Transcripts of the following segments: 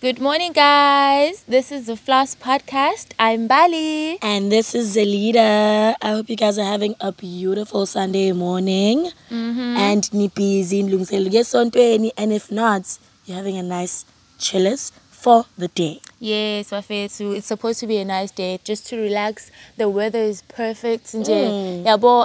Good morning, guys. This is the Floss Podcast. I'm Bali. And this is Zelida. I hope you guys are having a beautiful Sunday morning. Mm-hmm. And nipizi nilungiselele And if not, you're having a nice chillis for the day. Yes, bafethu. It's supposed to be a nice day just to relax. The weather is perfect. Nje. Mm. Yabo,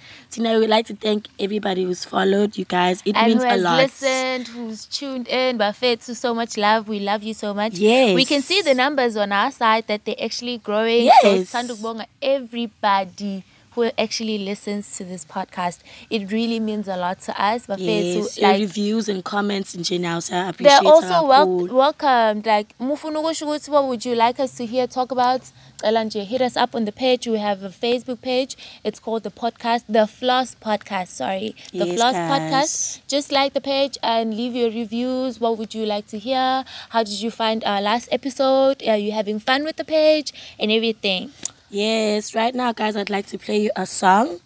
tina we would like to thank everybody who's followed you guys it and means who has a lot listened who's tuned in bafethu so much love we love you so much yes we can see the numbers on our side that they're actually growing yes. so ngisanda ukubonga everybody who actually listens to this podcast. It really means a lot to us. But yes, to, like, reviews and comments in general, so I appreciate They're also wel- welcomed. Like, what would you like us to hear, talk about? Elanje, hit us up on the page. We have a Facebook page. It's called the podcast, the Floss Podcast. Sorry, the yes, Floss guys. Podcast. Just like the page and leave your reviews. What would you like to hear? How did you find our last episode? Are you having fun with the page and everything? Yes, right now, guys, I'd like to play you a song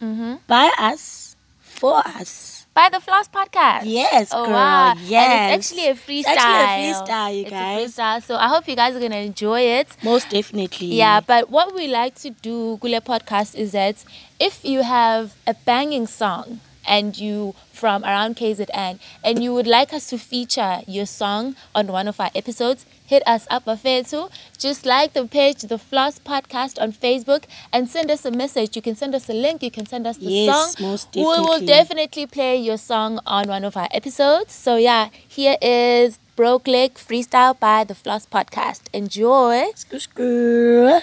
mm-hmm. by us, for us. By the Floss Podcast. Yes, oh, girl. Wow. Yes. And it's actually a freestyle. It's actually a freestyle, you it's guys. A freestyle. So I hope you guys are going to enjoy it. Most definitely. Yeah, but what we like to do, Gule Podcast, is that if you have a banging song, and you from around KZN and you would like us to feature your song on one of our episodes, hit us up Afetu. Just like the page, the Floss Podcast on Facebook and send us a message. You can send us a link, you can send us the yes, song. Most definitely. We will definitely play your song on one of our episodes. So yeah, here is Broke Leg Freestyle by the Floss Podcast. Enjoy. Skr, skr.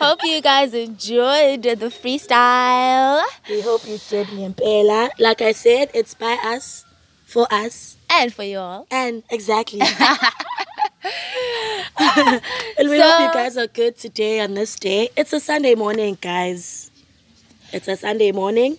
hope you guys enjoyed the freestyle. We hope you did, Niempela. Like I said, it's by us, for us, and for you all. And exactly. and we so, hope you guys are good today on this day. It's a Sunday morning, guys. It's a Sunday morning.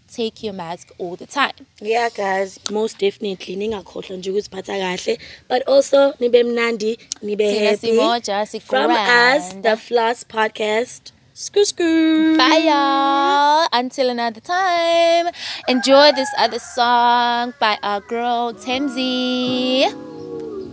take your mask all the time yeah guys most definitely ningakhohlwa nje ukuziphatha kahle but also nibe mnandi nibe happy from us the floss podcast Screw, screw. Bye, y'all. Until another time. Enjoy this other song by our girl, Temzi.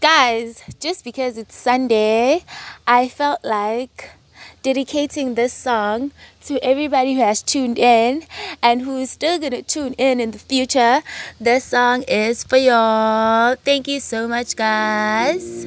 Guys, just because it's Sunday, I felt like dedicating this song to everybody who has tuned in and who is still going to tune in in the future. This song is for y'all. Thank you so much, guys.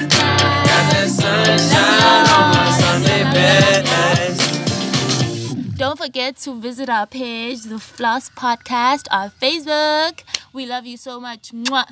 to visit our page, the Floss Podcast, on Facebook. We love you so much. Mwah.